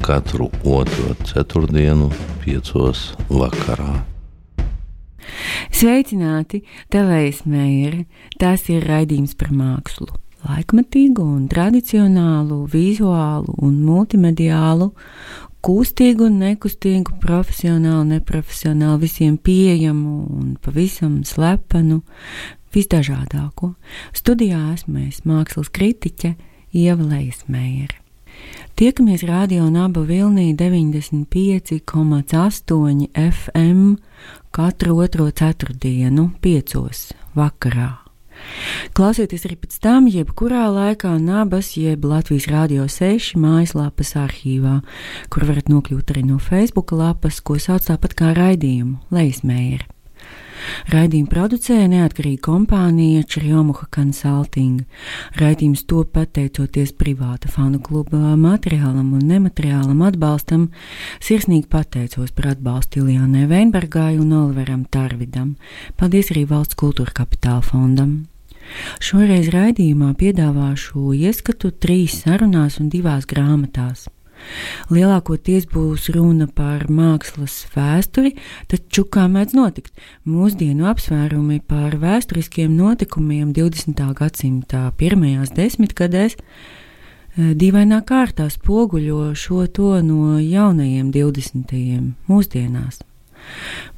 katru otro ceturtdienu, piecos vakarā. Sveicināti, Telējas Meijere! Tas ir raidījums par mākslu. Laikmatīgu un tradicionālu, vizuālu un multimediālu, kustīgu un nekustīgu, profesionālu, neprofesionālu, visiem pieejamu un pavisam slepenu, visdažādāko. Studijā esmu es, mākslas kritiķe Ieva Meijere. Tiekamies radio Naba Vilnī 95,8 FM katru otro ceturtdienu, piecos vakarā. Klausieties arī pēc tam, jebkurā laikā Nabas, jeb Latvijas Rādio 6 mājaslapas arhīvā, kur varat nokļūt arī no Facebook lapas, ko sauc tāpat kā raidījumu Leismēra. Raidījumu producēja neatkarīga kompānija Črjomuha Consulting. Raidījums to pateicoties privāta fanu kluba materiālam un nemateriālam atbalstam. Sirsnīgi pateicos par atbalstu Iljānai Veinbergai un Oliveram Tarvidam. Paldies arī Valsts kultūra kapitāla fondam. Šoreiz raidījumā piedāvāšu ieskatu trīs sarunās un divās grāmatās. Lielākoties būs runa par mākslas vēsturi, taču, kā mēdz notikt, mūsdienu apsvērumi par vēsturiskiem notikumiem 20. gadsimta pirmajās desmitgadēs eh, dīvainā kārtā spoguļo šo to no jaunajiem 20. mūsdienās.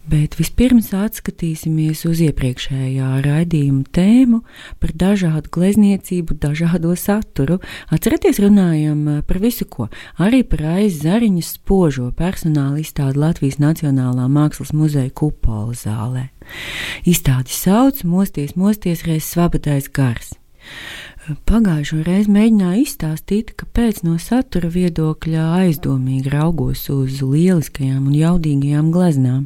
Bet vispirms atskatīsimies uz iepriekšējā raidījuma tēmu par dažādu glezniecību, dažādo saturu. Atcerieties, runājam par visu ko, arī par aizzariņas spožo personāla izstādi Latvijas Nacionālā Mākslas muzeja kupola zālē. Izstādi sauc Mosties, mosties reiz svabatais gars. Pagājušo reizi mēģināju izstāstīt, kāpēc no satura viedokļa aizdomīgi raugos uz lieliskajām un jaudīgajām gleznām.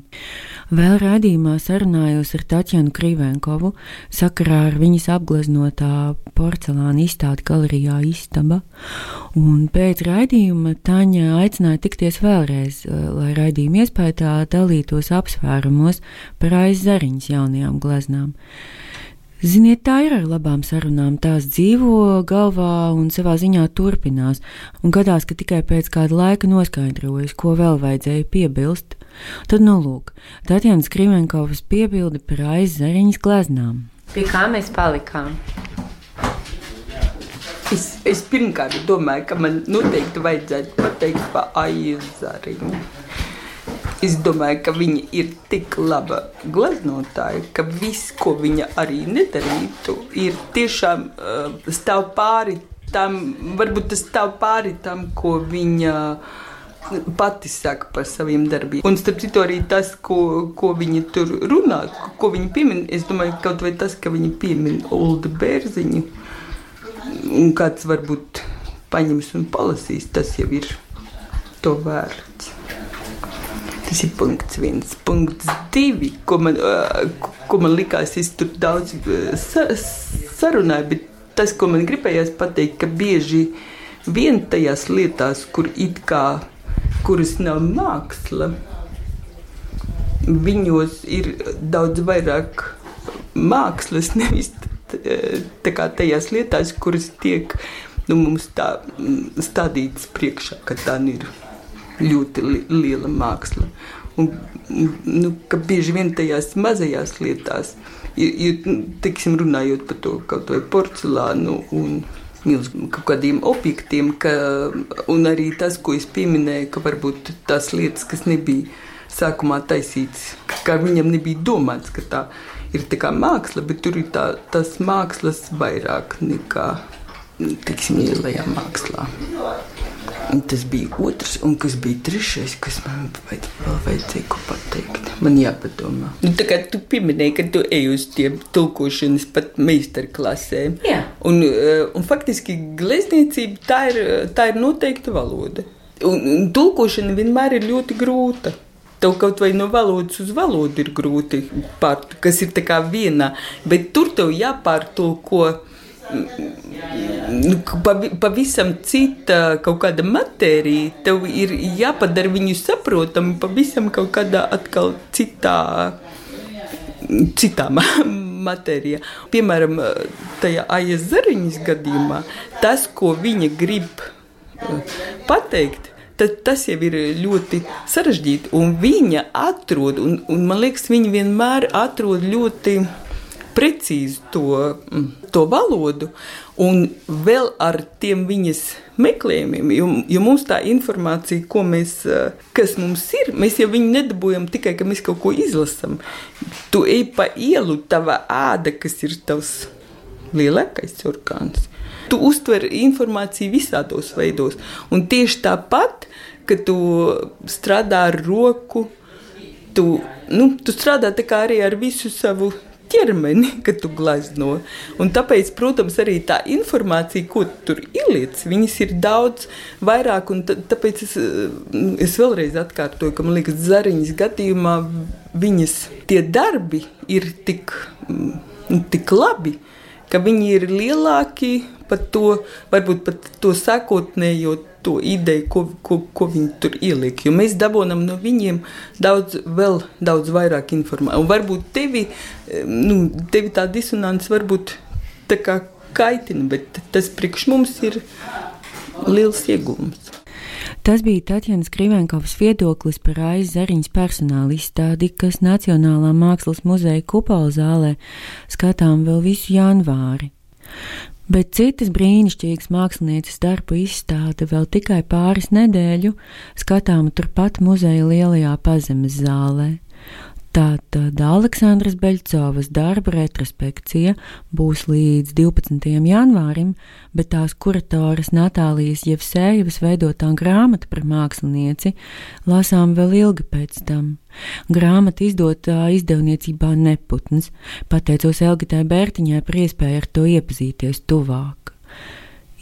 Vēl rādījumā sarunājos ar Taķenu Krīvenkovu sakarā ar viņas apgleznotā porcelāna izstādi galerijā Istaba, un pēc raidījuma Taņa aicināja tikties vēlreiz, lai raidījuma iespējā dalītos apsvērumos par aizzariņas jaunajām gleznām. Ziniet, tā ir ar labām sarunām. Tās dzīvo galvā un savā ziņā turpinās, un gadās, ka tikai pēc kāda laika noskaidrojas, ko vēl vajadzēja piebilst. Tad, nu, lūk, Tatjana Skrivenkovas piebildi par aizzariņas gleznām. Pie kā mēs palikām? Es, es pirmkārt domāju, ka man noteikti vajadzētu pateikt par aizzariņu. Es domāju, ka viņa ir tik laba gleznotāja, ka viss, ko viņa arī nedarītu, ir tiešām uh, stāv pāri tam, varbūt tas stāv pāri tam, ko viņa pati saka par saviem darbiem. Un starp citu arī tas, ko, ko viņa tur runā, ko viņa piemin, es domāju, kaut vai tas, ka viņa piemin Ulda Bērziņu, un kāds varbūt paņems un palasīs, tas jau ir to vērts. Tas ir punkts viens. Punkts divi, ko man, ko man likās, es tur daudz sarunāju, bet tas, ko man gribējās pateikt, ka bieži vien tajās lietās, kur it kā, kuras nav māksla, viņos ir daudz vairāk mākslas, nevis tā kā tajās lietās, kuras tiek nu, mums tā stādītas priekšā, ka tā ir ļoti li liela māksla. Un, nu, bieži vien tajās mazajās lietās, ir, ir, nu, teiksim, runājot par to kaut vai porcelānu un kaut kādiem objektiem, ka, un arī tas, ko es pieminēju, ka varbūt tās lietas, kas nebija sākumā taisītas, ka viņam nebija domāts, ka tā ir tā kā māksla, bet tur ir tā, tas mākslas vairāk nekā, teiksim, ielējā mākslā. Un tas bija otrs, un kas bija trešais, kas man vēl vajadzēja pateikt. Man jāpadomā. Nu, tā kā tu pieminēji, ka tu ej uz tiem tulkošanas pat meistarklasēm. Jā. Un, eh, un faktiski glezniecība tā ir, tā ir noteikta valoda. Un, un tulkošana vienmēr ir ļoti grūta. Tev kaut vai no valodas uz valodu ir grūti pārt, kas ir tā kā viena, bet tur tev jāpārtulko nu, pavisam cita kaut kāda matērija. Tev ir jāpadara viņu saprotamu pavisam kaut kādā atkal citā, citā matērijā. Piemēram, tajā Aijas Zariņas gadījumā tas, ko viņa grib pateikt, tad tas jau ir ļoti sarežģīti. Viņa atrod, un, un man liekas, viņa vienmēr atrod ļoti precīzi to, mm, to valodu, un vēl ar tiem viņas meklējumiem, jo, jo mums tā informācija, mēs, kas mums ir, mēs jau viņu nedabūjam tikai, ka mēs kaut ko izlasām. Tu ej pa ielu, tava āda, kas ir tavs lielākais orgāns. Tu uztver informāciju visādos veidos. Un tieši tāpat, kad tu strādā ar roku, tu, nu, tu strādā arī ar visu savu ķermeni, kad tu glazno. Un tāpēc, protams, arī tā informācija, ko tu tur ieliec, viņas ir daudz vairāk. Tāpēc es, es vēlreiz atkārtoju, ka man liekas, Zariņas gadījumā viņas tie darbi ir tik, mm, tik labi, ka viņi ir lielāki par to, varbūt pat to sākotnējo to ideju, ko, ko, ko viņi tur ieliek. Jo mēs dabūjam no viņiem daudz, vēl daudz vairāk informācijas. Un varbūt tevi, nu, tevi tā disonance varbūt tā kā kaitina, bet tas priekš mums ir liels iegūms. Tas bija Tatjana Krivenkovas viedoklis par aizsariņas personāla izstādi, kas Nacionālā mākslas muzeja kupola zālē skatām vēl visu janvāri. Bet citas brīnišķīgas mākslinieces darbu izstāde vēl tikai pāris nedēļu skatāma turpat muzeja lielajā pazemes zālē. Tātad Aleksandras Beļcovas darba retrospekcija būs līdz 12. janvārim, bet tās kuratoras Natālijas Jevsējevas veidotā grāmata par mākslinieci lasām vēl ilgi pēc tam. Grāmata izdotā izdevniecībā Neputns, pateicos Elgitai Bērtiņai par iespēju ar to iepazīties tuvāk.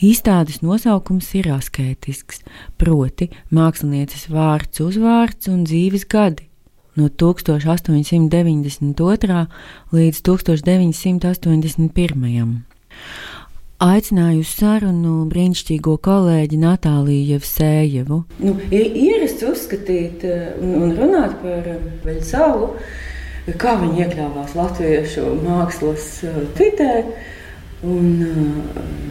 Izstādes nosaukums ir askētisks, proti mākslinieces vārds, uzvārds un dzīves gadi no 1892. līdz 1981. Aicināju uz sarunu brīnišķīgo kolēģi Natāliju Jevsējevu. Nu, ir ierasts uzskatīt eh, un, un runāt par eh, Veļsalu, kā viņa iekļāvās latviešu mākslas. Eh, un uh,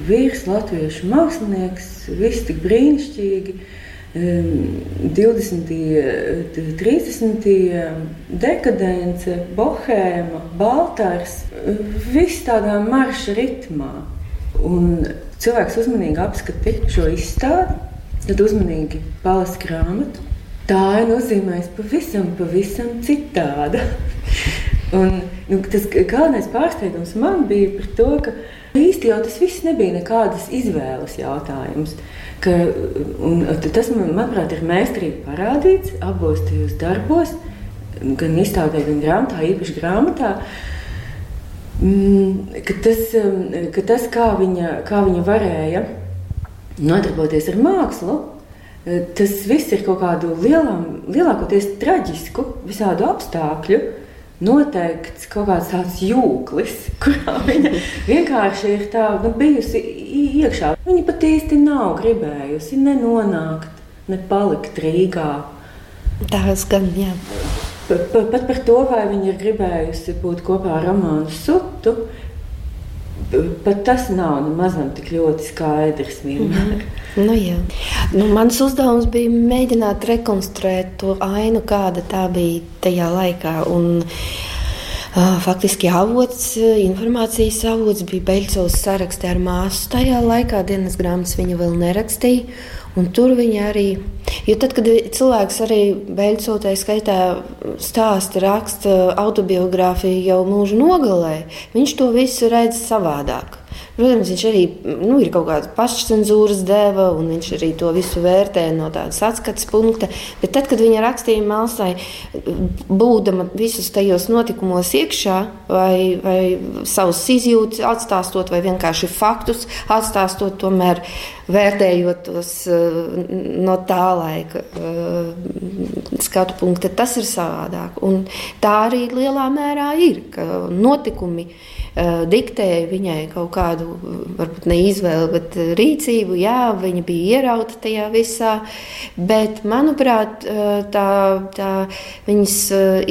vīrs, latviešu mākslinieks, viss tik brīnišķīgi. Uh, 20. 30. dekadence, bohēma, baltārs, viss tādā marša ritmā. Un cilvēks uzmanīgi apskatīja šo izstādi, tad uzmanīgi palasa grāmatu. Tā ir nozīmējusi pavisam, pavisam citāda. Un, nu, tas galvenais pārsteigums man bija par to, ka īsti jau tas viss nebija nekādas izvēles jautājums. Ka, tas, manuprāt, ir mēsturīgi parādīts abos tajos darbos, gan izstādē, gan grāmatā, īpaši grāmatā. Mm, ka tas, ka tas kā, viņa, kā viņa varēja nodarboties ar mākslu, tas viss ir kaut kādu lielām, lielākoties traģisku, visādu apstākļu noteikts kaut kāds tāds jūklis, kurā viņa vienkārši ir tā, nu, bijusi iekšā. Viņa pat īsti nav gribējusi nenonākt, ne palikt Rīgā. Tas gan, jā. Pat, par to, vai viņa ir gribējusi būt kopā ar Romanu Sutu, pat tas nav nemaz nav tik ļoti skaidrs. Vienmēr. Mm -hmm. Nu, jā. nu, mans uzdevums bija mēģināt rekonstruēt to ainu, kāda tā bija tajā laikā. Un, uh, faktiski avots, informācijas avots bija Beļcovs sarakstē ar māsu. Tajā laikā dienas grāmatas viņa vēl nerakstīja. Un tur viņi arī, jo tad, kad cilvēks arī beigšotai skaitā stāsta, raksta autobiogrāfiju jau mūža nogalē, viņš to visu redz savādāk. Protams, viņš arī nu, ir kaut kāda pašcensūras deva, un viņš arī to visu vērtē no tādas atskats punkta. Bet tad, kad viņa rakstīja Malsai, būdama visus tajos notikumos iekšā, vai, vai savus izjūtas atstāstot, vai vienkārši faktus atstāstot, tomēr vērtējot tos eh, no tā laika eh, skatu punkta, tas ir savādāk. Un tā arī lielā mērā ir, ka notikumi uh, diktēja viņai kaut kādu, varbūt ne izvēli, bet rīcību. Jā, viņa bija ierauta tajā visā, bet manuprāt, tā, tā viņas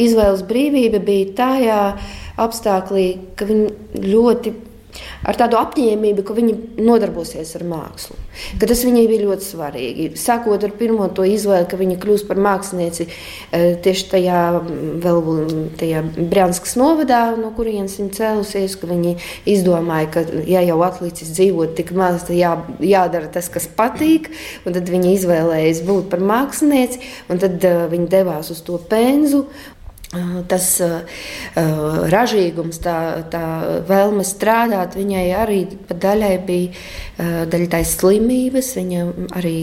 izvēles brīvība bija tajā apstākļā, ka viņa ļoti ar tādu apņēmību, ka viņi nodarbosies ar mākslu. Ka tas viņai bija ļoti svarīgi. Sākot ar pirmo to izvēli, ka viņa kļūs par mākslinieci e, tieši tajā, vēl, tajā Brānskas novadā, no kurienes viņa cēlusies, ka viņi izdomāja, ka ja jau atlicis dzīvot tik maz, tad jā, jādara tas, kas patīk, tad viņa izvēlējās būt par mākslinieci, un tad uh, viņa devās uz to penzu, Tas uh, ražīgums, tā, tā vēlme strādāt, viņai arī daļai bija uh, daļa tais slimības. Viņa arī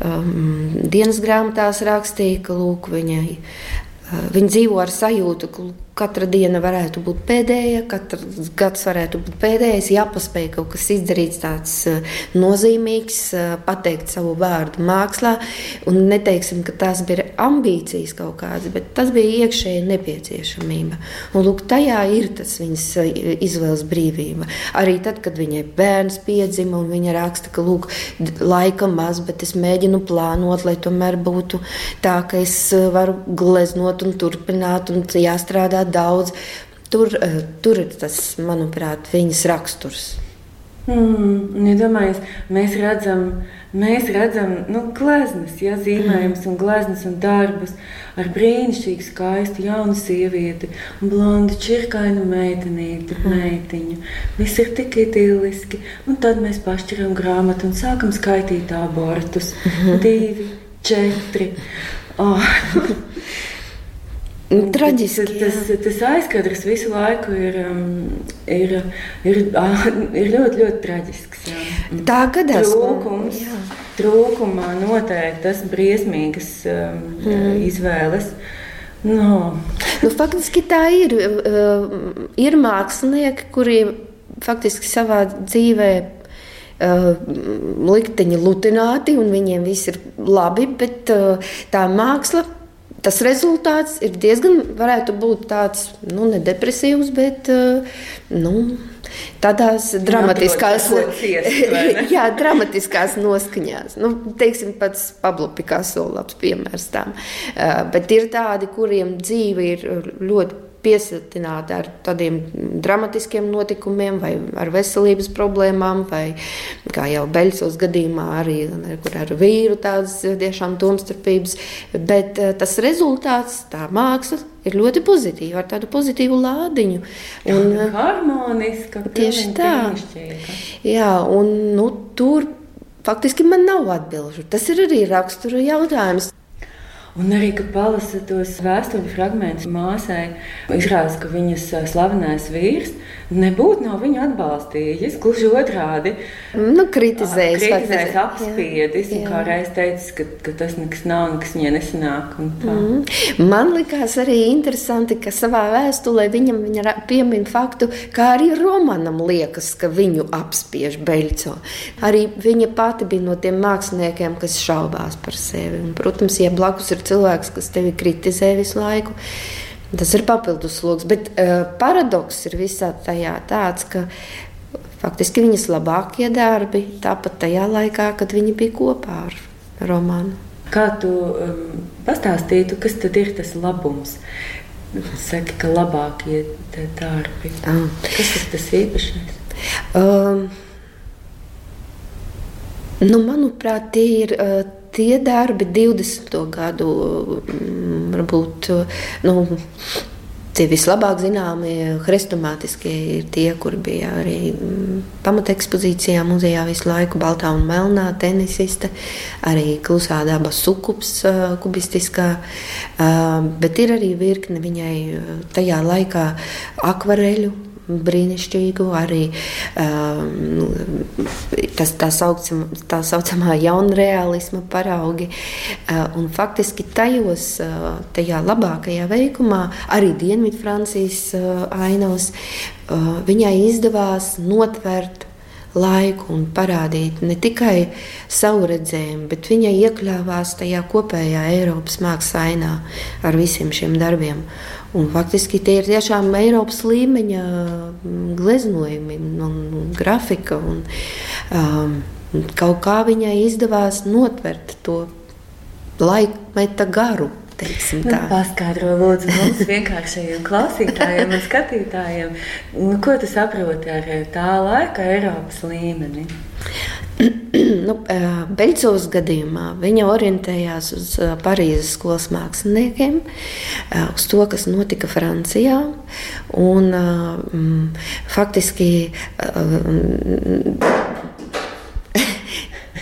um, dienas grāmatās rakstīja, ka lūk, viņai, uh, viņa dzīvo ar sajūtu, ka Katra diena varētu būt pēdējā, katrs gads varētu būt pēdējais. Jāpaspēj kaut kas izdarīts tāds eh, nozīmīgs, eh, pateikt savu vārdu mākslā. Un neteiksim, ka tās bija ambīcijas kaut kādas, bet tas bija iekšēji nepieciešamība. Un lūk, tajā ir tas viņas eh, izvēles brīvība. Arī tad, kad viņai bērns piedzima un viņa raksta, ka lūk, laika maz, bet es mēģinu plānot, lai tomēr būtu tā, ka es varu gleznot un turpināt un jāstrādā daudz. Tur, eh, tur ir tas, manuprāt, viņas raksturs. Mm, ja domājies, mēs redzam, mēs redzam nu, gleznas, ja, zīmējumus un gleznas un darbus ar brīnišķīgu, skaistu jaunu sievieti, blondu, čirkainu meitenīti, mm. meitiņu. Viss ir tik idiliski. Un tad mēs pašķiram grāmatu un sākam skaitīt abortus. -hmm. Divi, četri. Oh. Nu, traģiski. Tas, tas, tas aizkadrs visu laiku ir, um, ir, ir, ir ļoti, ļoti traģisks. Jā. Tā gadās. Trūkums, jā. trūkumā noteikti tas briesmīgas um, mm. izvēles. No. Nu, faktiski tā ir. Ir mākslinieki, kuri faktiski savā dzīvē likteņi lutināti, un viņiem viss ir labi, bet tā māksla tas rezultāts ir diezgan, varētu būt tāds, nu, ne depresīvs, bet, eh, nu, tādās dramatiskās, jā, dramatiskās noskaņās. Nu, teiksim, pats Pablo Picasso labs piemērs tam. Uh, bet ir tādi, kuriem dzīve ir ļoti piesatināti ar tādiem dramatiskiem notikumiem, vai ar veselības problēmām, vai kā jau Beļģijas gadījumā, arī ar, ar vīru tādas tiešām domstarpības. Bet eh, tas rezultāts, tā māksla. Ir ļoti pozitīva, ar tādu pozitīvu lādiņu. Un, harmoniska. Tieši tā. Jā, un nu, tur faktiski man nav atbildžu. Tas ir arī rakstura jautājums. Un arī, kad palasa tos vēstuļu fragmentus māsai, izrādās, ka viņas slavenais vīrs nebūtu no viņa atbalstījis. Gluži otrādi nu, kritizējis, kritizējis apspiedis. Jā. Kā reiz teicis, ka, ka tas nekas nav, nekas viņai nesanāk. Mm. Man likās arī interesanti, ka savā vēstulē viņam viņa piemin faktu, kā arī Romanam liekas, ka viņu apspiež Beļco. Arī viņa pati bija no tiem māksliniekiem, kas šaubās par sevi. Un, protams, ja blakus ir ir cilvēks, kas tevi kritizē visu laiku. Tas ir papildus sloks. Bet uh, paradoks ir visā tajā tāds, ka faktiski viņas labākie darbi tāpat tajā laikā, kad viņi bija kopā ar romānu. Kā tu um, pastāstītu, kas tad ir tas labums? Saki, ka labākie darbi. Ah. Kas ir tas īpašais? Um, nu, manuprāt, tie ir uh, tie darbi 20. gadu, mm, varbūt nu, tie vislabāk zināmie hrestomātiskie ir tie, kur bija arī mm, pamatekspozīcijā muzejā visu laiku baltā un melnā tenisiste, arī klusā daba sukups kubistiskā, bet ir arī virkne viņai tajā laikā akvareļu brīnišķīgu, arī um, tas tā, saucam, tā saucamā jaunreālisma paraugi. Uh, faktiski tajos, uh, tajā labākajā veikumā, arī Dienvidfrancijas uh, ainavas, uh, viņai izdevās notvert laiku un parādīt ne tikai savu redzējumu, bet viņa iekļāvās tajā kopējā Eiropas mākslas ainā ar visiem šiem darbiem. Un faktiski tie ir tiešām Eiropas līmeņa mm, gleznojumi un grafika. Un, um, kaut kā viņai izdevās notvert to laikmeta garu. Nu, paskaidro lūdzu mums vienkāršajiem klausītājiem un skatītājiem, nu, ko tu saproti ar tā laika Eiropas līmeni? nu, Beļģijas gadījumā viņa orientējās uz Parīzes skolas māksliniekiem, uz to, kas notika Francijā. Un, mm, faktiski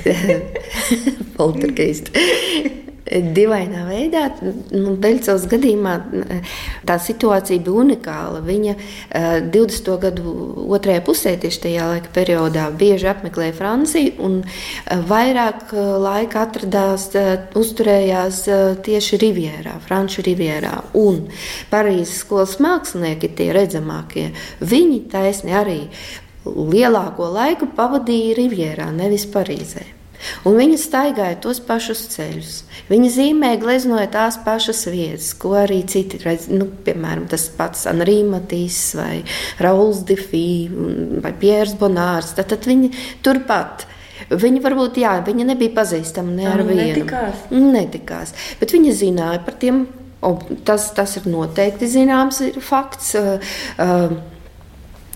poltergeisti dīvainā veidā. Nu, Beļcovas gadījumā tā situācija bija unikāla. Viņa 20. Eh, gadu otrajā pusē, tieši tajā laika periodā, bieži apmeklēja Franciju un eh, vairāk eh, laika atradās, uzturējās tieši Rivierā, Franču Rivierā. Un Parīzes skolas mākslinieki, tie redzamākie, viņi taisni arī lielāko laiku pavadīja Rivierā, nevis Parīzē. Un viņa staigāja tos pašus ceļus. Viņa zīmēja, gleznoja tās pašas vietas, ko arī citi redz. Nu, piemēram, tas pats Anri Matīs vai Rauls Defī vai Piers Bonārs. Tad, tad viņi turpat. Viņa varbūt, jā, viņa nebija pazīstama ne ar vienu. Netikās. Netikās. Bet viņa zināja par tiem, tas, tas ir noteikti zināms, ir fakts. Uh, uh,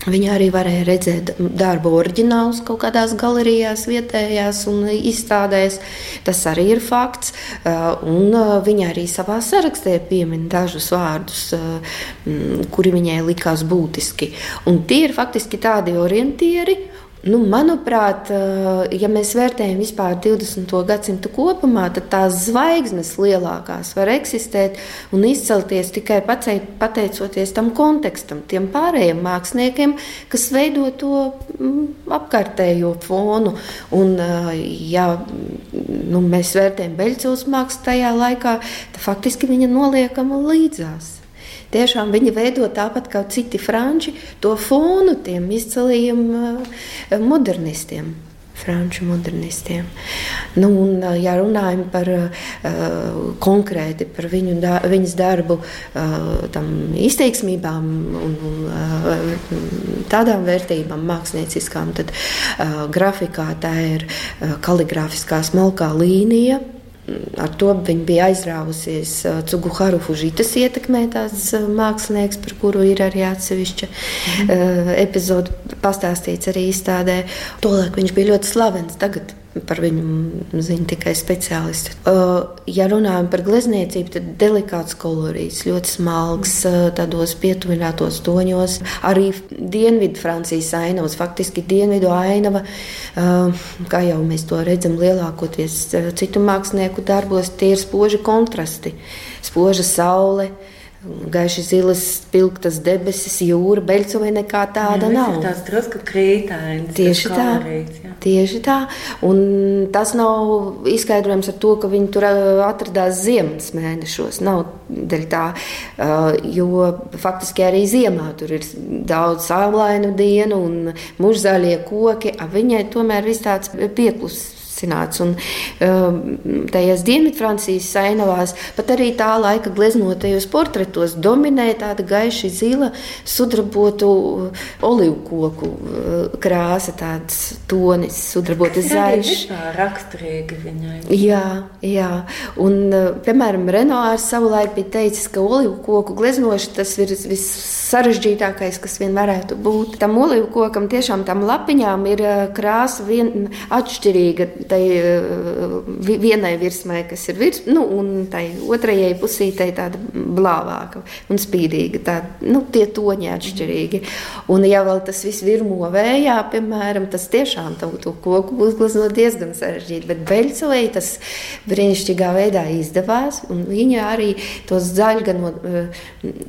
Viņa arī varēja redzēt darbu oriģinālus kaut kādās galerijās, vietējās un izstādēs. Tas arī ir fakts. Uh, un uh, viņa arī savā sarakstā piemin dažus vārdus, uh, kuri viņai likās būtiski. Un tie ir faktiski tādi orientieri, Nu, manuprāt, eh, ja mēs vērtējam vispār 20. gadsimtu kopumā, tad tās zvaigznes lielākās var eksistēt un izcelties tikai pateicoties tam kontekstam, tiem pārējiem māksliniekiem, kas veido to mm, apkārtējo fonu. Un, eh, ja nu, mēs vērtējam Beļģijas mākslu tajā laikā, tad faktiski viņa noliekama līdzās. Tiešām viņi veido tāpat kā citi franči to fonu tiem izciliem eh, modernistiem. Franču modernistiem. Nu, un, eh, ja runājam par uh, konkrēti par viņu, da, viņas darbu, uh, izteiksmībām un, un uh, tādām vērtībām, mākslinieckām, tad uh, grafikā tā ir uh, kaligrāfiskā smalkā līnija Ar to viņa bija aizrāvusies Cuguharu Fužitas ietekmētās mākslinieks, par kuru ir arī atsevišķa mm. uh, epizode pastāstīts arī izstādē. Tolēk viņš bija ļoti slavens. Tagad Par viņu zina tikai speciālisti. Ja runājam par glezniecību, tad delikāts kolorīts, ļoti smalks, tādos pietuvinātos toņos. Arī dienvidu Francijas ainavas, faktiski dienvidu ainava, kā jau mēs to redzam lielākoties citu mākslinieku darbos, tie ir spoži kontrasti, spoža saule Gaiši zilas, spilgtas debesis, jūra, beļcovai nekā tāda jā, nav. Tas drusku krītains. Tieši tā. Kolorīts, tieši tā. Un tas nav izskaidrojams ar to, ka viņi tur atradās ziemas mēnešos. Nav dēļ tā, jo faktiski arī ziemā tur ir daudz saulainu dienu un mužzaļie koki. Viņai tomēr viss tāds pieklusis izsināts. Un um, tajās Dienvidfrancijas ainavās, pat arī tā laika gleznotajos portretos dominē tāda gaiša zila, sudrabotu uh, olivu koku uh, krāsa, tāds tonis, sudrabotas zaļš. Tā ir raksturīgi viņai. Jā, jā. Un, uh, piemēram, Renoārs savulaik bija teicis, ka olivu koku gleznošana tas ir vissarežģītākais, kas vien varētu būt. Tam olivu kokam tiešām tam lapiņām ir krāsa vien atšķirīga tai vienai virsmai, kas ir virs, nu, un tai otrajai pusītei tāda blāvāka un spīdīga. Tā, nu, tie toņi atšķirīgi. Un, ja vēl tas viss virmo vējā, piemēram, tas tiešām to, to koku uzglezno diezgan sarežģīti. Bet Beļcovai tas brīnišķīgā veidā izdevās. Viņa arī to zaļgano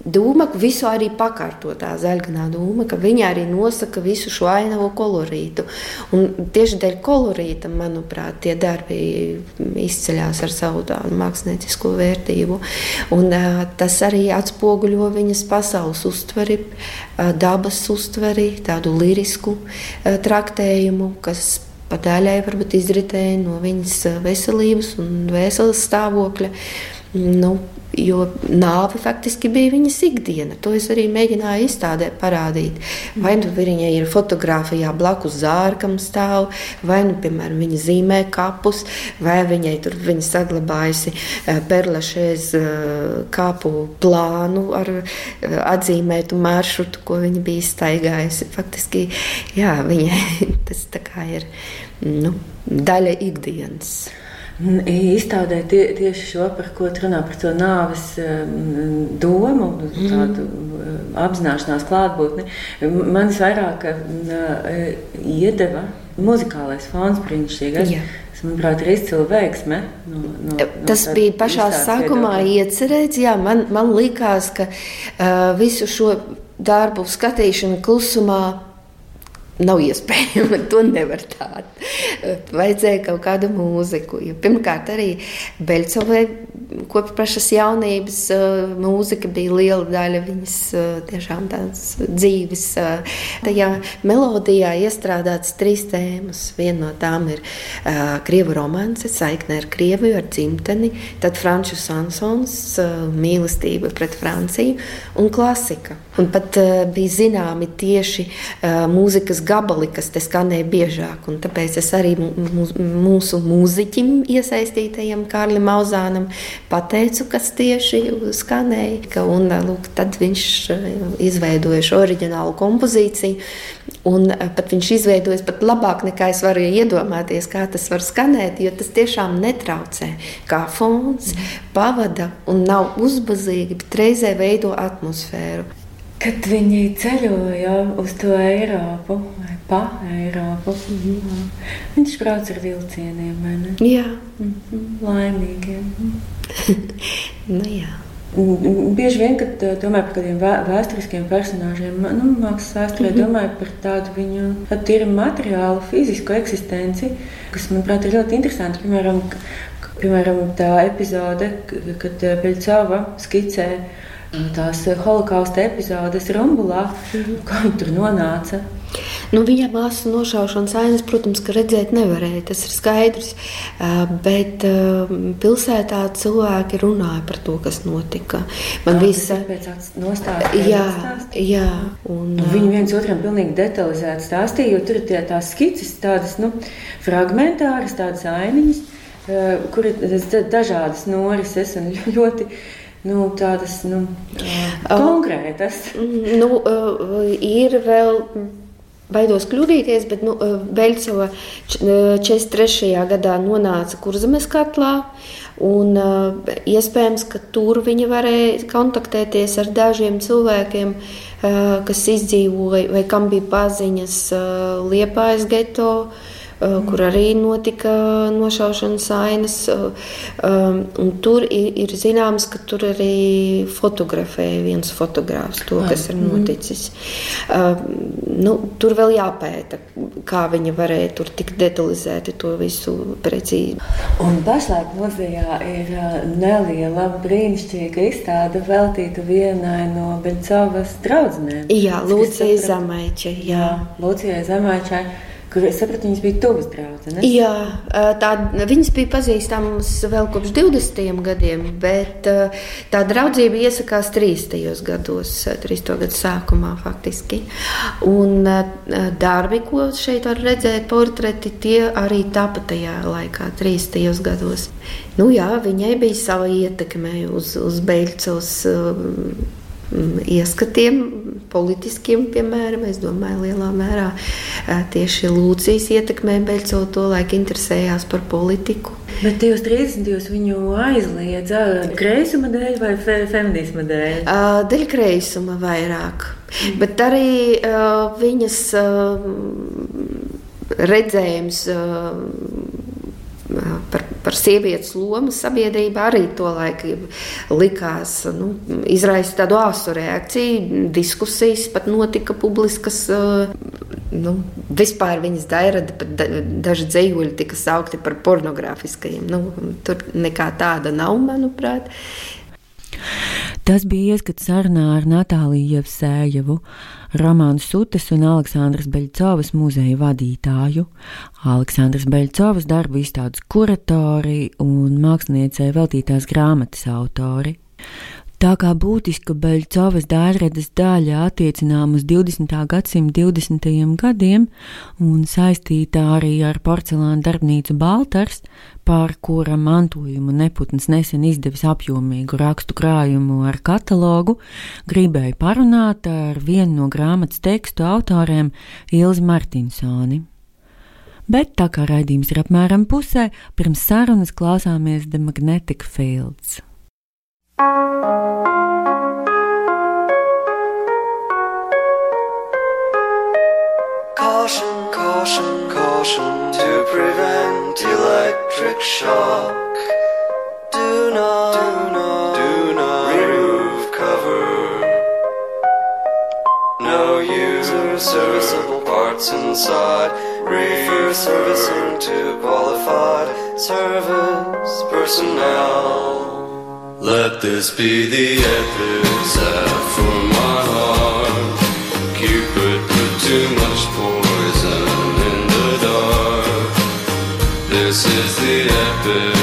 dūmaku visu arī pakārto tā zaļganā dūmaka. Viņa arī nosaka visu šo ainavo kolorītu. Un tieši dēļ kolorīta, manuprāt, tie darbi izceļas ar savu māksliniecisko vērtību. Un, uh, tas arī atspoguļo viņas pasaules uztveri, uh, dabas uztveri, tādu lirisku uh, traktējumu, kas daļai varbūt izritēja no viņas veselības un veselas stāvokļa. Nu, Jo nāve faktiski bija viņas ikdiena. To es arī mēģināju izstādē parādīt. Vai nu viņa ir fotografijā blakus zārkam stāv, vai nu, piemēram, viņa zīmē kapus, vai viņai tur viņa saglabājusi eh, perlešēs eh, kāpu plānu ar eh, atzīmētu maršrutu, ko viņa bija staigājusi. Faktiski, jā, viņai tas ir nu, daļa ikdienas. Izstādē tie, tieši šo, par ko runā, par to nāves domu, mm. tādu apzināšanās klātbūtni. Man vairāk iedeva muzikālais fons brīnišķīgais. Jā. Manuprāt, ir izcila veiksme. No, no, Tas no bija pašā sākumā iecerēts. Jā, man, man likās, ka uh, visu šo darbu skatīšanu klusumā Nav iespējams, to nevar tādu. Vajadzēja kaut kādu mūziku. Jo pirmkārt, arī Beļcovai kopš pašas jaunības mūzika bija liela daļa viņas tiešām tādas dzīves. Tajā melodijā iestrādātas trīs tēmas. Viena no tām ir krievu romance, saikne ar Krieviju, ar dzimteni, tad franču sansons, mīlestība pret Franciju un klasika. Un pat uh, bija zināmi tieši uh, mūzikas gabali, kas te skanēja biežāk. Un tāpēc es arī mūsu mūziķim, iesaistītajam Kārlim Mauzānam, pateicu, kas tieši skanēja. Un, lūk, tad viņš izveidoja šo oriģinālu kompozīciju. Un pat viņš izveidojas pat labāk nekā es varu iedomāties, kā tas var skanēt, jo tas tiešām netraucē. Kā fons, pavada un nav uzbazīgi, bet reizē veido atmosfēru. Kad viņi ceļoja uz to Eiropu, vai pa Eiropu, mm -hmm. viņš brauc ar vilcieniem. Jā, mm -hmm. laimīgiem. nu, jā. Bieži vien, kad eh, domāju par kādiem vēsturiskiem personāžiem, nu, mākslas vēsturē, mm -hmm. domāju par tādu viņu tīri materiālu, fizisku eksistenci, kas, manuprāt, ir ļoti interesanti. Piemēram, piemēram tā epizode, kad eh, Peļcova skicē tās holokausta epizodes Rumbulā, mhm. kā viņi tur nonāca. Nu, viņa māsas nošaušanas ainas, protams, ka redzēt nevarēja, tas ir skaidrs. Bet pilsētā cilvēki runāja par to, kas notika. Man bija tas nostāsts. Jā, jā. Un, un viņi viens otram pilnīgi detalizēti stāstīja, jo tur ir tie, tās skices, tādas nu, fragmentāras, tādas ainiņas, kur ir dažādas norises un ļoti nu, tādas nu, konkrētas. Nu, ir vēl. Baidos kļūdīties, bet nu, Beļcova 43. gadā nonāca Kurzemes katlā. Un, uh, iespējams, ka tur viņa varēja kontaktēties ar dažiem cilvēkiem, uh, kas izdzīvoja vai kam bija paziņas uh, Liepājas geto. Uh, kur arī notika nošaušanas ainas. Eh, tur ir, ir zināms, ka tur arī fotografēja viens fotogrāfs to, kas ir noticis. Eh, nu, tur vēl jāpēta, kā viņi varēja tur tik detalizēti to visu precīzi. Un pašlaik muzejā ir neliela brīnišķīga izstāde veltīta vienai no Beļcovas draudzenēm. Jā, Lūcija Zamaiča. Jā, jā Lūcijai Zamaičai kur es sapratu, viņas bija tuvas draudzenes. Jā, tā, viņas bija pazīstamas vēl kopš 20. gadiem, bet tā draudzība iesakās 30. gados, 30. gadu sākumā faktiski. Un darbi, ko šeit var redzēt, portreti, tie arī tapa tajā laikā, 30. gados. Nu jā, viņai bija sava ietekme uz, uz Beļcos ieskatiem politiskiem, piemēram, es domāju, lielā mērā tieši Lūcijas ietekmē Beļco to laiku interesējās par politiku. Bet tajos 30. viņu aizliedza kreisuma dēļ vai fe, feminisma dēļ? Dēļ kreisuma vairāk. Mm. Bet arī uh, viņas uh, redzējums uh, par, sievietes lomu sabiedrībā arī to laiku likās, nu, izraisa tādu āsu reakciju, diskusijas pat notika publiskas. Nu, vispār viņas dairada, pat daži dzējuļi tika saukti par pornogrāfiskajiem. Nu, tur nekā tāda nav, manuprāt. Tas bija ieskats sarunā ar Natāliju Jevsējevu. Romanas Sutes un Aleksandras Beļcovas muzeja vadītāju. Aleksandras Beļcovas darbu izstādes kuratori un māksliniecei veltītās grāmatas autori. Tā kā būtiska Beļcovas daļradas daļa attiecinām uz 20. gadsimta 20. gadiem un saistītā arī ar porcelāna darbnīcu Baltars, par kura mantojumu Neputns nesen izdevis apjomīgu rakstu krājumu ar katalogu, gribēju parunāt ar vienu no grāmatas tekstu autoriem Ilzi Martinsoni. Bet tā kā raidījums ir apmēram pusē, pirms sarunas klausāmies The Magnetic Fields. Caution, caution, caution to prevent electric shock. Do not, do not, do not remove cover. No user serviceable parts inside. Refer servicing to qualified service personnel. Let this be the epitaph for my heart. Cupid put too much poison in the dark. This is the epitaph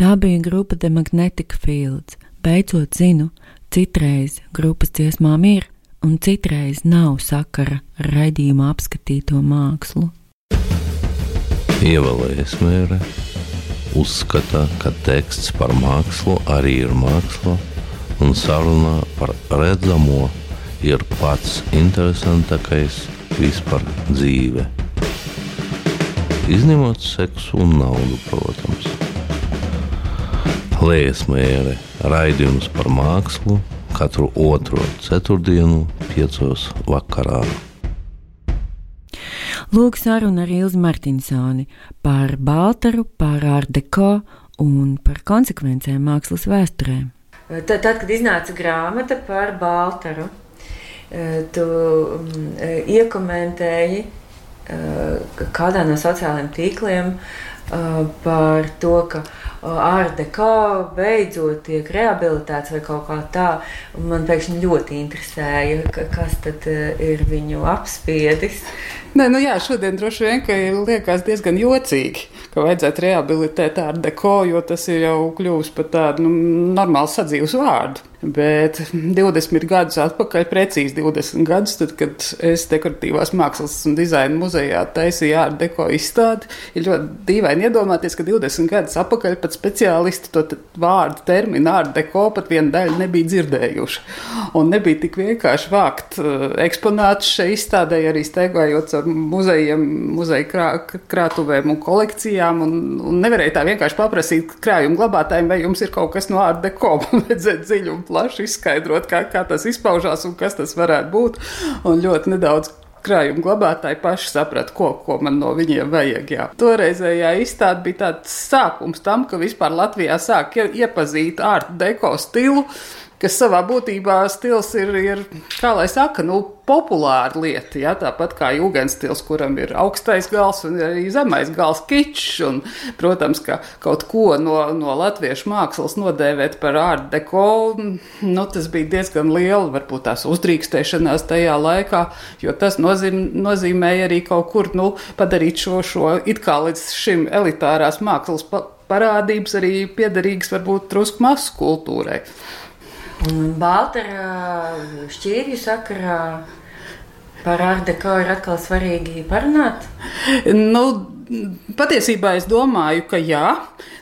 Tā bija grupa The Magnetic Fields. Beidzot zinu, citreiz grupas dziesmām ir un citreiz nav sakara ar raidījumā apskatīto mākslu. Ievēlējies mērē, uzskata, ka teksts par mākslu arī ir māksla, un sarunā par redzamo ir pats interesantākais vispār dzīve. Izņemot seksu un naudu, protams. Lēsmēra raidījums par mākslu katru otro ceturtdienu, piecos vakarā. Lūk, saruna ar Ilzi Martinsoni par Baltaru, par Ardeko un par konsekvencēm mākslas vēsturē. Tad, tad kad iznāca grāmata par Baltaru, tu mm, iekomentēji kādā no sociālajiem tīkliem par to, ka ārdekā beidzot tiek rehabilitēts vai kaut kā tā. Man pēkšņi ļoti interesēja, kas tad ir viņu apspiedis. Nē, nu jā, šodien droši vien liekas diezgan jocīgi, ka vajadzētu rehabilitēt ar deko, jo tas ir jau kļuvis par tādu nu, normālu sadzīves vārdu. Bet 20 gadus atpakaļ, precīzi 20 gadus, tad, kad es dekoratīvās mākslas un dizaina muzejā taisīju ārā deko izstādi, ir ļoti dīvaini iedomāties, ka 20 gadus atpakaļ pat speciālisti to vārdu terminu ārā deko pat vienu daļu nebija dzirdējuši. Un nebija tik vienkārši vākt uh, eksponātus šai izstādē, arī steigājot ar muzejiem, muzeja krā, krātuvēm un kolekcijām. Un, un nevarēja tā vienkārši paprasīt krājumu glabātājiem, vai jums ir kaut kas no ārā deko, vajadzētu dziļumu plaši izskaidrot, kā, kā tas izpaužās un kas tas varētu būt. Un ļoti nedaudz krājuma glabātāji paši saprata, ko, ko man no viņiem vajag. Jā. Toreizējā izstāde bija tāds sākums tam, ka vispār Latvijā sāk iepazīt ārtu deko stilu kas savā būtībā stils ir, ir kā lai saka, nu, populāra lieta. Ja? Tāpat kā jūgenstils, kuram ir augstais gals un arī zemais gals kičs. Un, protams, ka kaut ko no, no latviešu mākslas nodēvēt par art deko, nu, tas bija diezgan liela, varbūt tās uzdrīkstēšanās tajā laikā, jo tas nozīm, nozīmēja arī kaut kur, nu, padarīt šo, šo it kā līdz šim elitārās mākslas parādības arī piederīgas varbūt trusku masu kultūrai. Baltara šķīvju sakarā par ārdeko ir atkal svarīgi parunāt? Nu, patiesībā es domāju, ka jā.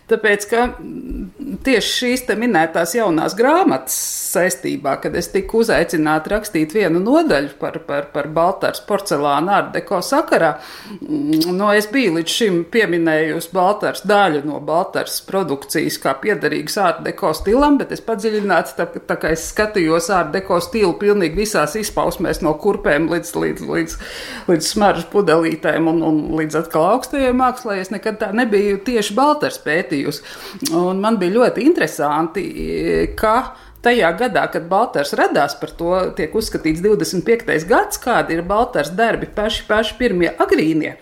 Tāpēc, ka tieši šīs minētās jaunās grāmatas saistībā, kad es tiku uzaicināta rakstīt vienu nodaļu par, par, par Baltāras porcelāna ārdeko sakarā, mm, no es biju līdz šim pieminējusi Baltāras daļu no Baltāras produkcijas kā piederīgas ārdeko stilam, bet es padziļināti, tā, tā kā es skatījos ārdeko stilu pilnīgi visās izpausmēs no kurpēm līdz, līdz, līdz, līdz smaržu pudelītēm un, un līdz atkal augstajai mākslai, es nekad tā nebiju tieši Baltāras pētījusi. Un man bija ļoti interesanti, ka tajā gadā, kad Baltārs radās, par to tiek uzskatīts 25. gads, kādi ir Baltārs darbi paši, paši pirmie agrīnie.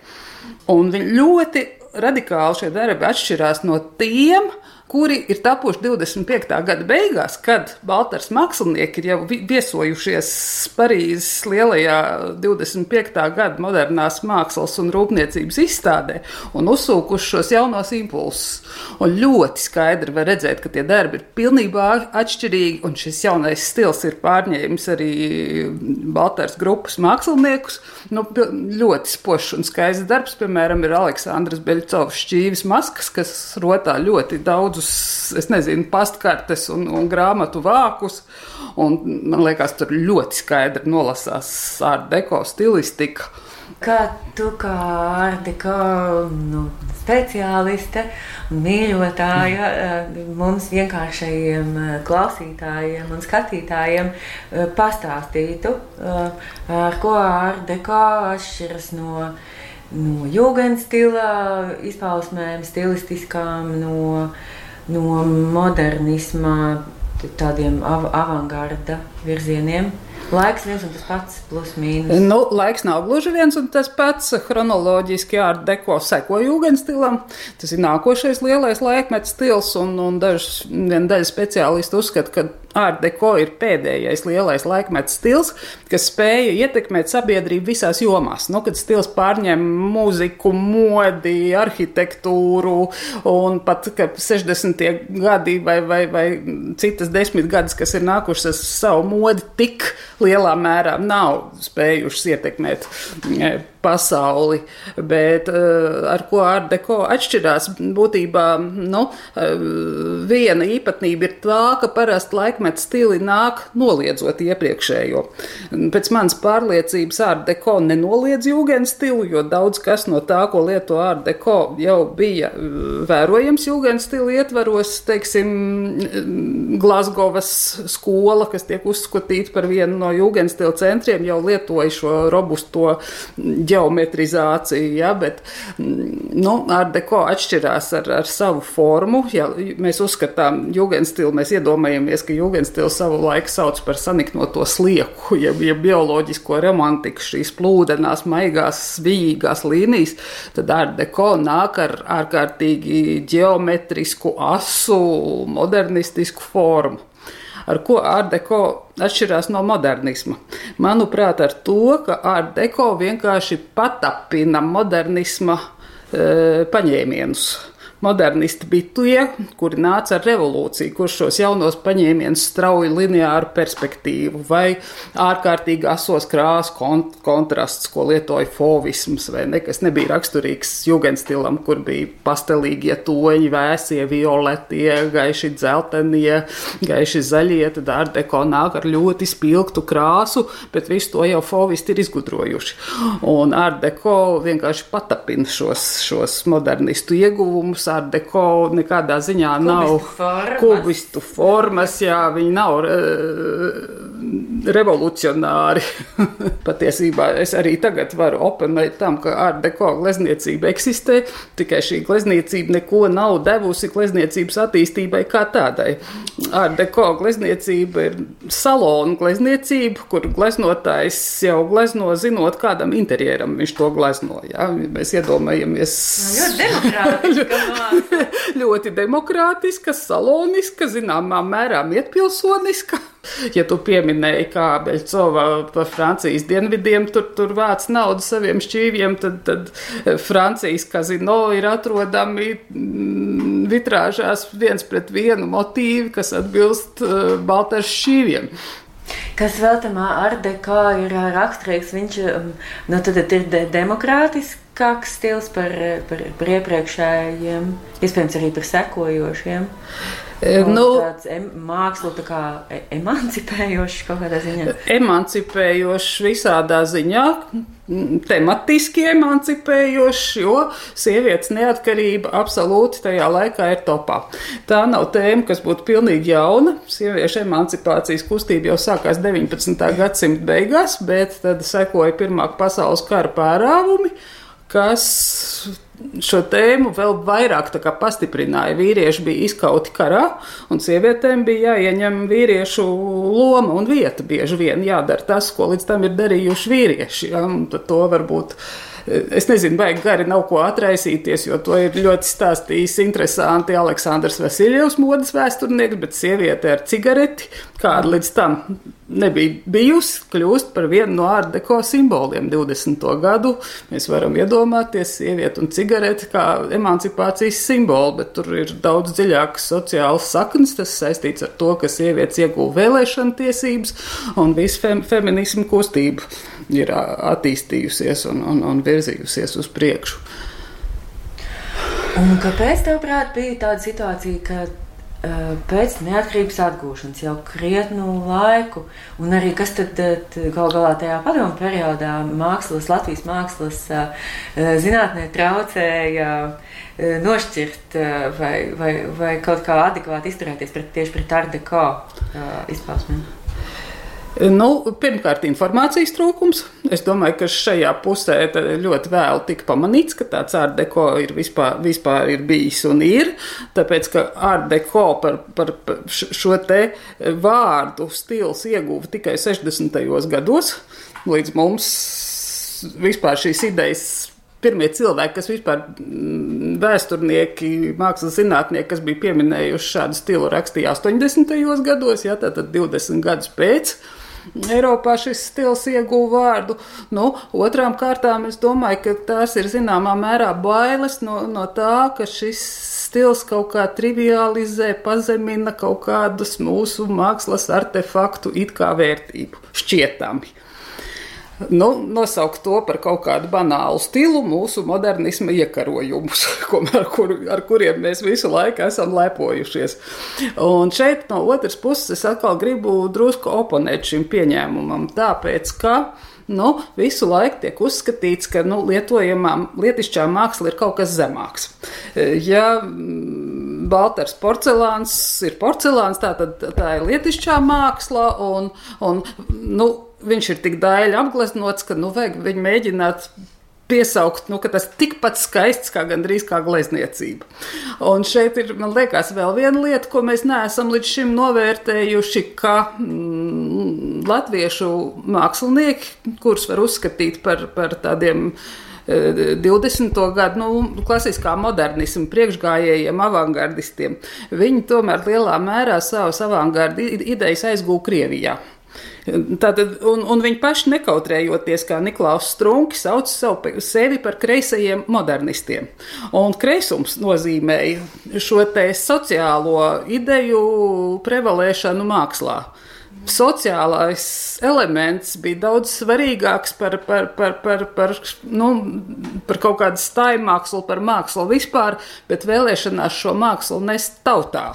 Un viņi ļoti radikāli šie darbi atšķirās no tiem, kuri ir tapuši 25. gada beigās, kad Baltārs mākslinieki ir jau viesojušies Parīzes lielajā 25. gada modernās mākslas un rūpniecības izstādē un uzsūkuši šos jaunos impulsus. Un ļoti skaidri var redzēt, ka tie darbi ir pilnībā atšķirīgi, un šis jaunais stils ir pārņēmis arī Baltārs grupas māksliniekus. Nu, ļoti spožs un skaists darbs, piemēram, ir Aleksandrs Beļcovs šķīvis maskas, kas rotā ļoti daudz daudzus, es nezinu, pastkartes un, un grāmatu vākus. Un, man liekas, tur ļoti skaidri nolasās ar deko stilistika. Kā tu kā ārdeko nu, speciāliste un mīļotāja eh, mums vienkāršajiem eh, klausītājiem un skatītājiem eh, pastāstītu, ar ko ārdeko atšķiras no, no jūgenstila izpausmēm, stilistiskām, no no modernisma, tādiem av avangarda virzieniem. Laiks viens un tas pats, plus mīnus. Nu, laiks nav gluži viens un tas pats. Chronoloģiski ar deko seko jūgens stilam. Tas ir nākošais lielais laikmets stils, un, un dažs, viena daļa speciālistu uzskata, ka Art deco ir pēdējais lielais laikmets stils, kas spēja ietekmēt sabiedrību visās jomās. Nu, kad stils pārņem mūziku, modi, arhitektūru un pat 60. gadi vai, vai, vai citas desmit gadus, kas ir nākušas ar savu modi, tik lielā mērā nav spējušas ietekmēt pasauli, bet uh, ar ko ārdeko atšķirās, būtībā nu, uh, viena īpatnība ir tā, ka parasti laikmeta stili nāk noliedzot iepriekšējo. Pēc manas pārliecības ārdeko nenoliedz jūgens stilu, jo daudz kas no tā, ko lieto ārdeko, jau bija vērojams jūgens stilu ietvaros, teiksim, Glasgovas skola, kas tiek uzskatīta par vienu no jūgens stilu centriem, jau lietoja šo robusto ģeometriju geometrizāciju, ja, bet mm, nu, ar deko atšķirās ar, ar savu formu. Ja mēs uzskatām jūgenstilu, mēs iedomājamies, ka jūgenstilu savu laiku sauc par saniknoto slieku, ja, ja bioloģisko romantiku, šīs plūdenās, maigās, svīgās līnijas, tad ar deko nāk ar ārkārtīgi geometrisku, asu, modernistisku formu ar ko ārdeko atšķirās no modernisma. Manuprāt, ar to, ka ārdeko vienkārši patapina modernisma e, paņēmienus modernisti bija tie, kuri nāca ar revolūciju, kurš šos jaunos paņēmienus strauji lineāru perspektīvu vai ārkārtīgi asos krāsu kont kontrasts, ko lietoja fovisms, vai nekas nebija raksturīgs jugendstilam, kur bija pastelīgie toņi, vēsie, violetie, gaiši dzeltenie, gaiši zaļie, tad ārdeko nāk ar ļoti spilgtu krāsu, bet visu to jau fovisti ir izgudrojuši. Un ārdeko vienkārši patapina šos, šos modernistu ieguvumus art deko nekādā ziņā nav formas. kubistu formas, jā, viņi nav uh, revolucionāri. Patiesībā es arī tagad varu oponēt tam, ka art deko glezniecība eksistē, tikai šī glezniecība neko nav devusi glezniecības attīstībai kā tādai. Art deko glezniecība ir salonu glezniecība, kur gleznotājs jau glezno zinot, kādam interjeram viņš to glezno. Jā. Mēs iedomājamies. Ļoti demokrātiski. ļoti demokrātiska, saloniska, zināmā mērā mietpilsoniska. Ja tu pieminēji, kā Beļcova pa Francijas dienvidiem tur, tur vāc naudu saviem šķīviem, tad, tad Francijas kazino ir atrodami mm, vitrāžās viens pret vienu motīvi, kas atbilst uh, Baltas šķīviem. Kas vēl tam ārdekā ir ā, raksturīgs, viņš um, nu, tad ir de demokrātiskāks stils par, par, par iepriekšējiem, iespējams arī par sekojošiem. E, Un nu, tāds em, māksla tā kā e- emancipējošs kaut kādā ziņā. emancipējošs visādā ziņā, tematiski emancipējošs, jo sievietes neatkarība absolūti tajā laikā ir topā. Tā nav tēma, kas būtu pilnīgi jauna. Sieviešu emancipācijas kustība jau sākās 19. gadsimta beigās, bet tad sekoja Pirmā pasaules kara pārāvumi kas šo tēmu vēl vairāk pastiprināja. Vīrieši bija izkauti karā, un sievietēm bija jāieņem vīriešu loma un vieta. Bieži vien jādara tas, ko līdz tam ir darījuši vīrieši. Ja? un To varbūt. Es nezinu, vai gari nav ko atraisīties, jo to ir ļoti stāstījis interesanti Aleksandrs Vasiljevs, modes vēsturnieks, bet sieviete ar cigareti, kāda līdz tam nebija bijusi, kļūst par vienu no ārdeko simboliem 20. gadu. Mēs varam iedomāties sievieti un cigareti kā emancipācijas simbolu, bet tur ir daudz dziļākas sociālas saknes. Tas saistīts ar to, ka sievietes ieguva vēlēšana tiesības un visa fem feminismu kustība ir attīstījusies un, un, un virzījusies uz priekšu. Un kāpēc, tavuprāt, bija tāda situācija, ka uh, pēc neatkarības atgūšanas jau krietnu laiku, un arī kas tad, gal galā tajā padomu periodā mākslas, Latvijas mākslas uh, zinātnē traucēja uh, nošķirt vai, vai, vai kaut kā adekvāti izturēties pret, tieši pret ardeko izpausmēm? Nu, pirmkārt, informācijas trūkums. Es domāju, ka šajā pusē ļoti vēl tika pamanīts, ka tāds ārdeko ir vispār, vispār ir bijis un ir. Tāpēc, ka ārdeko par, par šo te vārdu stils ieguva tikai 60. gados. Līdz mums vispār šīs idejas pirmie cilvēki, kas vispār mm, vēsturnieki, mākslas zinātnieki, kas bija pieminējuši šādu stilu, rakstīja 80. gados, ja, tātad 20 gadus pēc. Eiropā šis stils ieguva vārdu. Nu, otrām kārtām es domāju, ka tās ir zināmā mērā bailes no, no tā, ka šis stils kaut kā trivializē, pazemina kaut kādus mūsu mākslas artefaktu it kā vērtību, šķietami. Nu, nosaukt to par kaut kādu banālu stilu, mūsu modernisma iekarojumus, ar, kur, ar kuriem mēs visu laiku esam lepojušies. Un šeit no otras puses es atkal gribu drusku oponēt šim pieņēmumam, tāpēc ka nu, visu laiku tiek uzskatīts, ka nu, lietojamā lietišķā māksla ir kaut kas zemāks. Ja mm, Baltars porcelāns ir porcelāns, tā, tad tā ir lietišķā māksla, un, un nu, viņš ir tik daļai apgleznots, ka nu, vajag viņu mēģināt piesaukt, nu, ka tas tikpat skaists kā gandrīz kā glezniecība. Un šeit ir, man liekas, vēl viena lieta, ko mēs neesam līdz šim novērtējuši, ka mm, latviešu mākslinieki, kurus var uzskatīt par, par tādiem 20. gadu nu, klasiskā modernisma priekšgājējiem, avangardistiem. Viņi tomēr lielā mērā savas avangarda idejas aizgūja Krievijā. Tātad, un, un viņi paši nekautrējoties, kā Niklaus Strunke, sauc savu, sevi par kreisajiem modernistiem. Un kreisums nozīmēja šo te sociālo ideju prevalēšanu mākslā sociālais elements bija daudz svarīgāks par, par, par, par, par, nu, par kaut kādu stāju mākslu, par mākslu vispār, bet vēlēšanās šo mākslu nest tautā.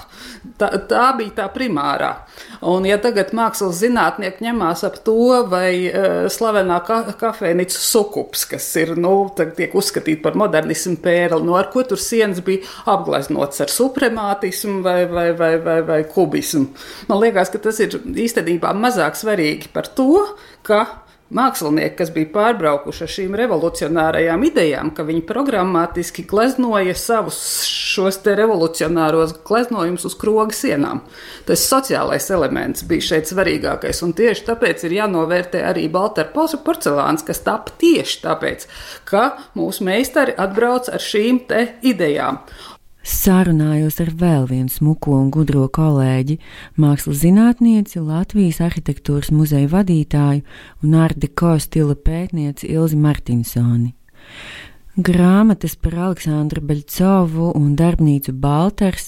Tā, tā bija tā primārā. Un, ja tagad mākslas zinātnieki ņemās ap to, vai uh, slavenā ka kafejnīca sukups, kas ir, nu, tiek uzskatīta par modernismu pērli, nu, ar ko tur sienas bija apgleznots ar supremātismu vai, vai, vai, vai, vai kubismu. Man liekas, ka tas ir īstenībā mazāk svarīgi par to, ka mākslinieki, kas bija pārbraukuši ar šīm revolucionārajām idejām, ka viņi programmatiski gleznoja savus šos te revolucionāros gleznojumus uz kroga sienām. Tas sociālais elements bija šeit svarīgākais, un tieši tāpēc ir jānovērtē arī Baltara porcelāns, kas tapa tieši tāpēc, ka mūsu meistari atbrauc ar šīm te idejām. Sarunājos ar vēl vienu smuko un gudro kolēģi, mākslas zinātnieci, Latvijas arhitektūras muzeja vadītāju un ārdeko stila pētnieci Ilzi Martinsoni. Grāmatas par Aleksandru Beļcovu un darbnīcu Balters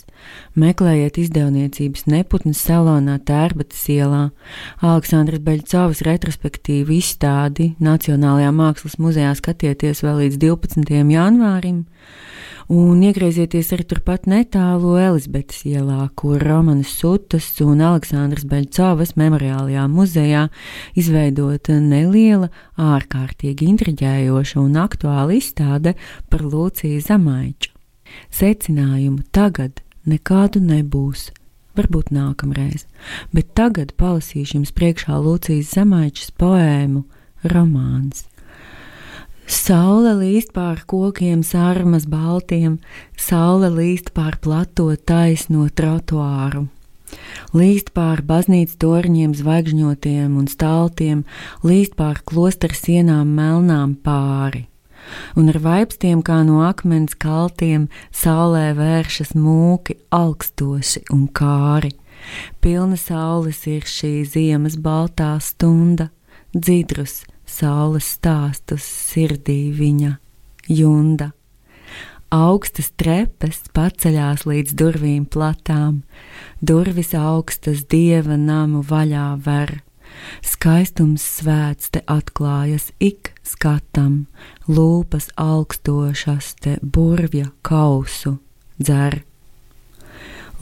meklējiet izdevniecības neputnes salonā Tērbatas ielā, Aleksandras Beļcovas retrospektīvu izstādi Nacionālajā mākslas muzejā skatieties vēl līdz 12. janvārim, un iegriezieties arī turpat netālu Elizabetes ielā, kur Romanas Sutas un Aleksandras Beļcovas memoriālajā muzejā izveidota neliela, ārkārtīgi intriģējoša un aktuāla izstāde par Lūciju Zamaiču. Secinājumu tagad nekādu nebūs. Varbūt nākamreiz, bet tagad palasīšu jums priekšā Lūcijas Zamaičas poēmu Romāns. Saule līst pār kokiem, sārmas baltiem, saule līst pār plato taisno trotuāru. Līst pār baznīcas torņiem, zvaigžņotiem un stāltiem, līst pār klostera sienām melnām pāri. Un ar vaipstiem kā no akmens kaltiem saulē vēršas mūki augstoši un kāri. Pilna saules ir šī ziemas baltā stunda, dzidrus, saules stāstus sirdī viņa junda. Augstas trepes paceļās līdz durvīm platām, durvis augstas dieva namu vaļā ver. Skaistums svēts te atklājas ik skatam, lūpas augstošas te burvja kausu dzer.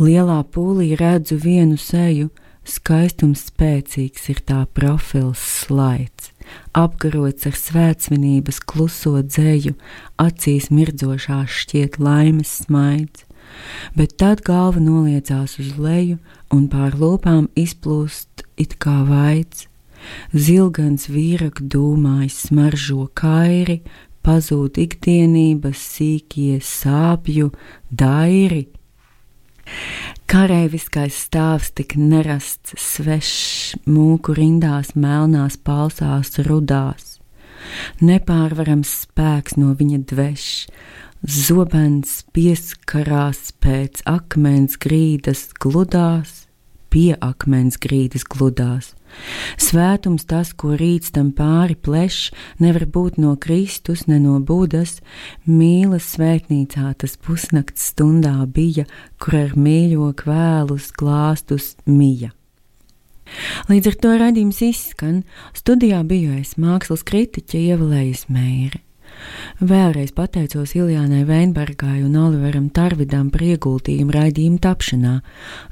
Lielā pūlī redzu vienu seju, skaistums spēcīgs ir tā profils slaids apkarots ar svētsvinības kluso dzēju, acīs mirdzošās šķiet laimes smaids, bet tad galva noliecās uz leju un pār lūpām izplūst it kā vaids. Zilgans vīrak dūmājs smaržo kairi, pazūd ikdienības sīkie sāpju dairi Kareiviskais stāvs tik nerasts, svešs, mūku rindās, melnās, palsās, rudās. Nepārvarams spēks no viņa dvešs, zobens pieskarās pēc akmens grīdas gludās, pie akmens grīdas gludās. Svētums tas, ko rīts tam pāri plešs, nevar būt no Kristus, ne no Budas. Mīlas svētnīcā tas pusnakts stundā bija, kur ar mīļo kvēlus glāstus mija. Līdz ar to raidījums izskan, studijā biju es mākslas kritiķe Ievalējas Meire. Vēlreiz pateicos Iljānai Veinbergai un Oliveram Tarvidam par ieguldījumu raidījuma tapšanā.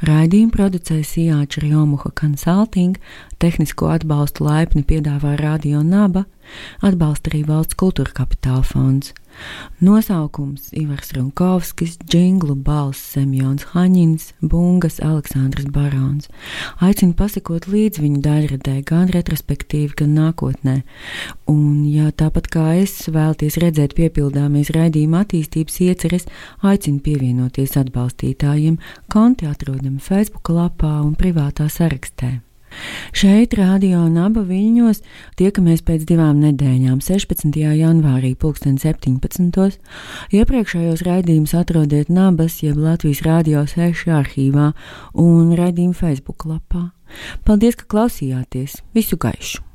Raidījumu producēja Sijāča Rjomuha Consulting, tehnisko atbalstu laipni piedāvā Radio Naba, atbalsta arī valsts kultūra kapitāla fonds. Nosaukums Ivars Runkovskis, Džinglu balss Semjons Haņins, Bungas Aleksandrs Barons. Aicinu pasakot līdz viņu daļradē, gan retrospektīvi, gan nākotnē. Un, ja tāpat kā es vēlties redzēt piepildāmies raidījuma attīstības ieceres, aicinu pievienoties atbalstītājiem, konti atrodami Facebook lapā un privātā sarakstē. Šeit, Rādio Naba Viļņos, tiekamies pēc divām nedēļām, 16. janvārī, 2017. Iepriekšējos raidījumus atrodiet Nabas, jeb Latvijas Rādio 6 arhīvā un raidījuma Facebook lapā. Paldies, ka klausījāties! Visu gaišu!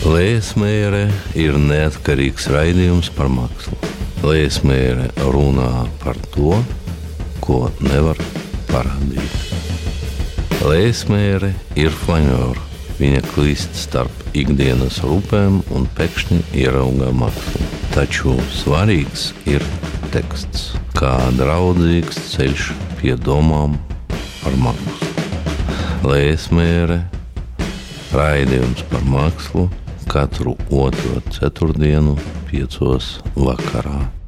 Lēsmēre ir neatkarīgs raidījums par mākslu. Lēsmēre runā par to, ko nevar parādīt. Lēsmēre ir flanēra. Viņa klīst starp ikdienas rūpēm un pēkšņi ierauga mākslu. Taču svarīgs ir teksts, kā draudzīgs ceļš pie domām par mākslu. Lēsmēre raidījums par mākslu katru otro ceturtdienu, piecos vakarā.